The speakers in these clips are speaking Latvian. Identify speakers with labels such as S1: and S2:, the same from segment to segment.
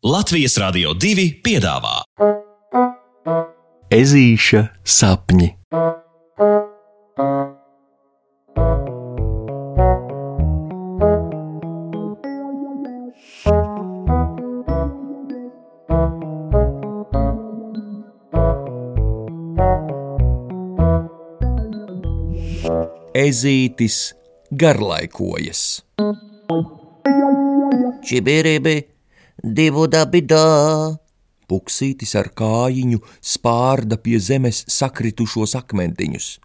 S1: Latvijas Rādio 2 piedāvā
S2: Ezīša sapņi. Ezītis garlaikojas.
S3: Čibiribi, divu dabidā.
S2: Puksītis ar kājiņu spārda pie zemes sakritušos akmentiņus.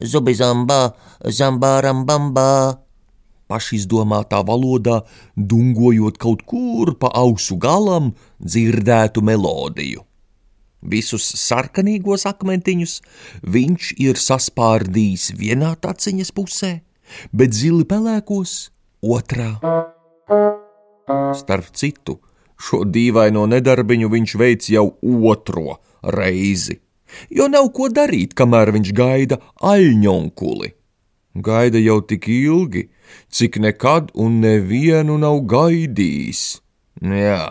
S3: Zubi zambā, zambāram bambā.
S2: Pašizdomātā valodā, dungojot kaut kur pa ausu galam, dzirdētu melodiju. Visus sarkanīgos akmentiņus viņš ir saspārdījis vienā taciņas pusē, bet zili pelēkos otrā. Starp citu, šo dīvaino nedarbiņu viņš veic jau otro reizi, jo nav ko darīt, kamēr viņš gaida aļņonkuli. Gaida jau tik ilgi, cik nekad un nevienu nav gaidījis. Jā.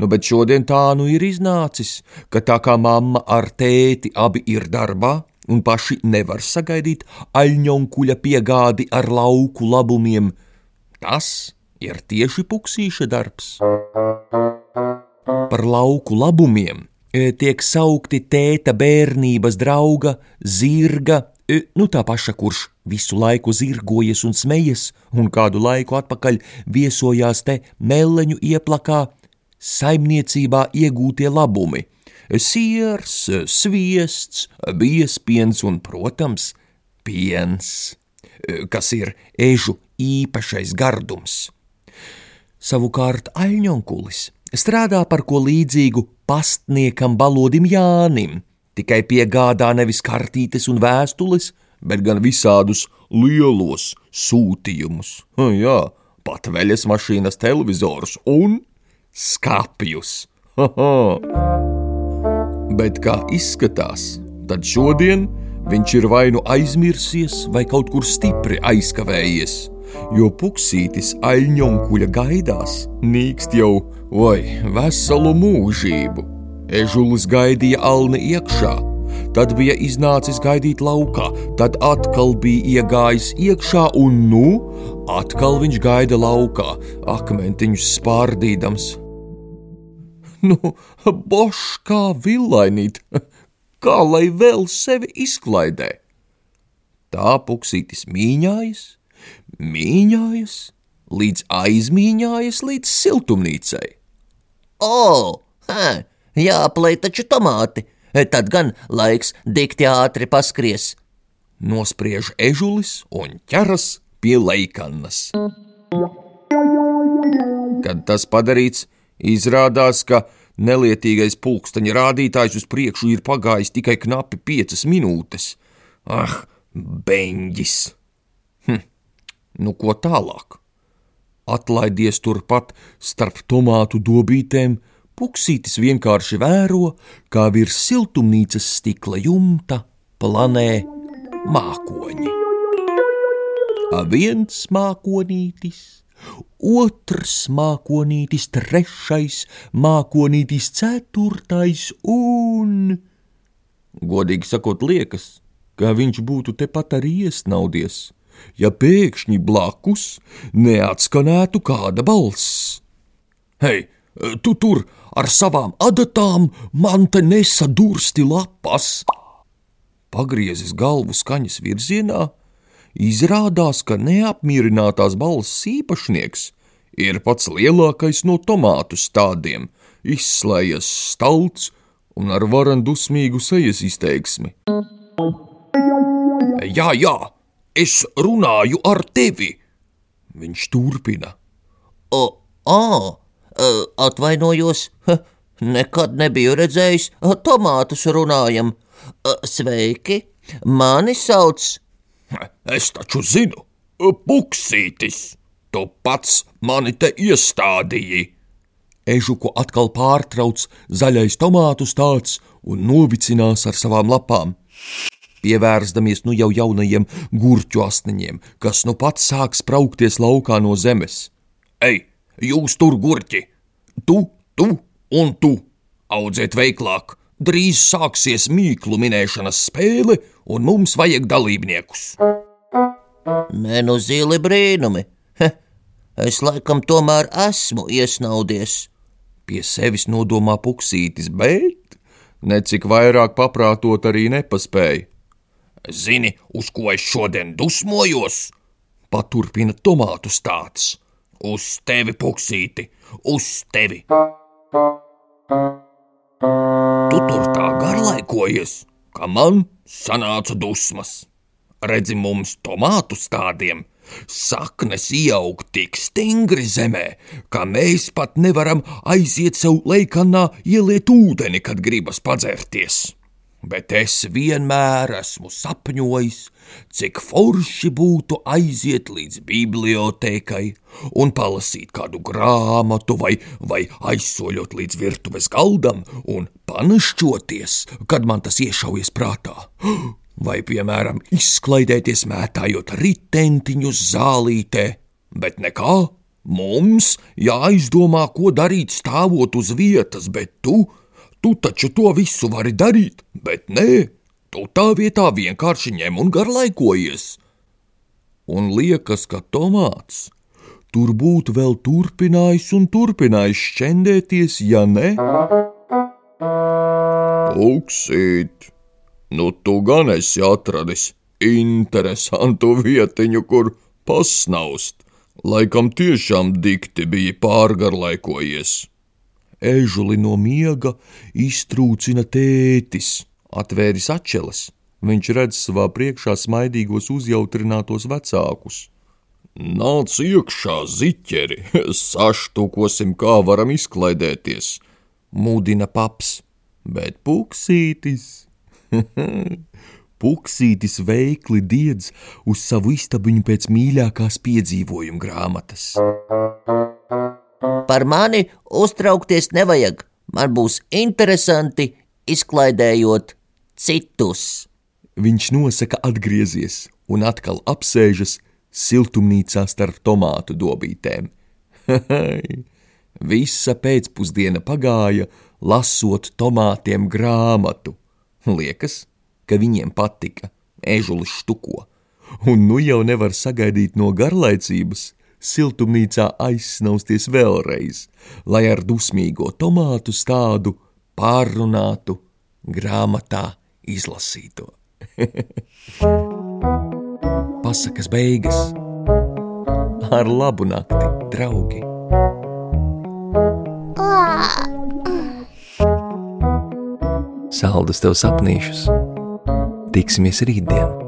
S2: Nu, bet šodien tā nu ir iznācis, ka tā kā mamma ar tēti abi ir darbā un paši nevar sagaidīt aļņonkuļa piegādi ar lauku labumiem, tas ir tieši puksīša darbs. Par lauku labumiem e, tiek saukti tēta bērnības drauga, zirga, e, nu tā paša, kurš visu laiku zirgojas un smejas, un kādu laiku atpakaļ viesojās te meleņu ieplakā, saimniecībā iegūtie labumi - siers, sviests, biespiens un, protams, piens, kas ir ežu īpašais gardums. Savukārt aļņonkulis strādā par ko līdzīgu pastniekam balodim Jānim, tikai piegādā nevis kartītes un vēstules, bet gan visādus lielos sūtījumus. Jā, pat veļas mašīnas televizors un skāpjus. Bet kā izskatās, tad šodien viņš ir vai nu aizmirsies, vai kaut kur stipri aizkavējies, jo puksītis aļņonkuļa gaidās nīkst jau vai veselu mūžību. Ežulis gaidīja alni iekšā, tad bija iznācis gaidīt laukā, tad atkal bija iegājis iekšā, un nu atkal viņš gaida laukā, akmentiņus spārdīdams. Nu, bošs kā villainīt, kā lai vēl sevi izklaidē. Tā puksītis mīņājas, mīņājas, līdz aizmīņājas līdz siltumnīcai.
S3: O, hē, jāplēj taču tomāti, tad gan laiks dikti ātri paskries.
S2: Nospriež ežulis un ķeras pie leikannas. Kad tas padarīts, Izrādās, ka nelietīgais pulksteņa rādītājs uz priekšu ir pagājis tikai knapi piecas minūtes. Ah, beņģis! Nu ko tālāk? Atlaidies turpat starp tomātu dobītēm, puksītis vienkārši vēro, kā virs siltumnīcas stikla jumta planē mākoņi. A viens mākonītis otrs mākonītis, trešais mākonītis, ceturtais un. Godīgi sakot, liekas, ka viņš būtu tepat arī iesnaudies, ja pēkšņi blakus neatskanētu kāda balss. Hei, tu tur ar savām adatām man te nesadursti lapas! Pagriezis galvu skaņas virzienā, Izrādās, ka neapmierinātās balss īpašnieks ir pats lielākais no tomātu stādiem, izslējas stalts un ar varan dusmīgu sejas izteiksmi. Jā, jā, es runāju ar tevi, viņš turpina.
S3: O, ā, atvainojos, nekad nebiju redzējis, tomātus runājam. Sveiki, mani sauc
S2: Es taču zinu, puksītis, tu pats mani te iestādīji. Ežuku atkal pārtrauc zaļais tomātu stāsts un novicinās ar savām lapām. Pievērstamies nu jau jaunajiem gurķu asniņiem, kas nu pats sāk spraukties laukā no zemes. Ei, jūs tur gurķi! Tu, tu un tu audzēt veiklāk. Drīz sāksies mīklu minēšanas spēle, un mums vajag dalībniekus.
S3: Nē, nu zili brīnumi. Heh, es laikam tomēr esmu iesnaudies.
S2: Pie sevis nodomā puksītis, bet necik vairāk paprātot arī nepaspēja. Zini, uz ko es šodien dusmojos? Paturpina tomātu stāsts. Uz tevi, puksīti, uz tevi! Tu tur tā garlaikojies, ka man sanāca dusmas. Redzi, mums tomātu stādiem saknes ieaug tik stingri zemē, ka mēs pat nevaram aiziet sev leikanā ieliet ūdeni, kad gribas padzerties bet es vienmēr esmu sapņojis, cik forši būtu aiziet līdz bibliotēkai un palasīt kādu grāmatu, vai, vai aizsoļot līdz virtuves galdam un panašķoties, kad man tas iešaujas prātā. Vai, piemēram, izklaidēties mētājot ritentiņus zālītē, bet nekā. Mums jāizdomā, ko darīt stāvot uz vietas, bet tu Tu taču to visu vari darīt, bet nē, tu tā vietā vienkārši ņem un garlaikojies. Un liekas, ka tomāts tur būtu vēl turpinājis un turpinājis šķendēties, ja ne? Puksīt, nu tu gan esi atradis interesantu vietiņu, kur pasnaust. Laikam tiešām dikti bija pārgarlaikojies ežuli no miega iztrūcina tētis, atvēris atšķeles. Viņš redz savā priekšā smaidīgos uzjautrinātos vecākus. Nāc iekšā, ziķeri, saštukosim, kā varam izklaidēties, mudina paps, bet puksītis. Puksītis veikli diedz uz savu istabiņu pēc mīļākās piedzīvojuma grāmatas.
S3: Par mani uztraukties nevajag. Man būs interesanti izklaidējot citus.
S2: Viņš nosaka atgriezies un atkal apsēžas siltumnīcā starp tomātu dobītēm. Visa pēcpusdiena pagāja, lasot tomātiem grāmatu. Liekas, ka viņiem patika, ežulis štuko, un nu jau nevar sagaidīt no garlaicības, siltumnīcā aizsnausties vēlreiz, lai ar dusmīgo tomātu stādu pārrunātu grāmatā izlasīto. Pasakas beigas ar labu nakti, draugi! Saldus tev sapnīšus! Tiksimies rītdien!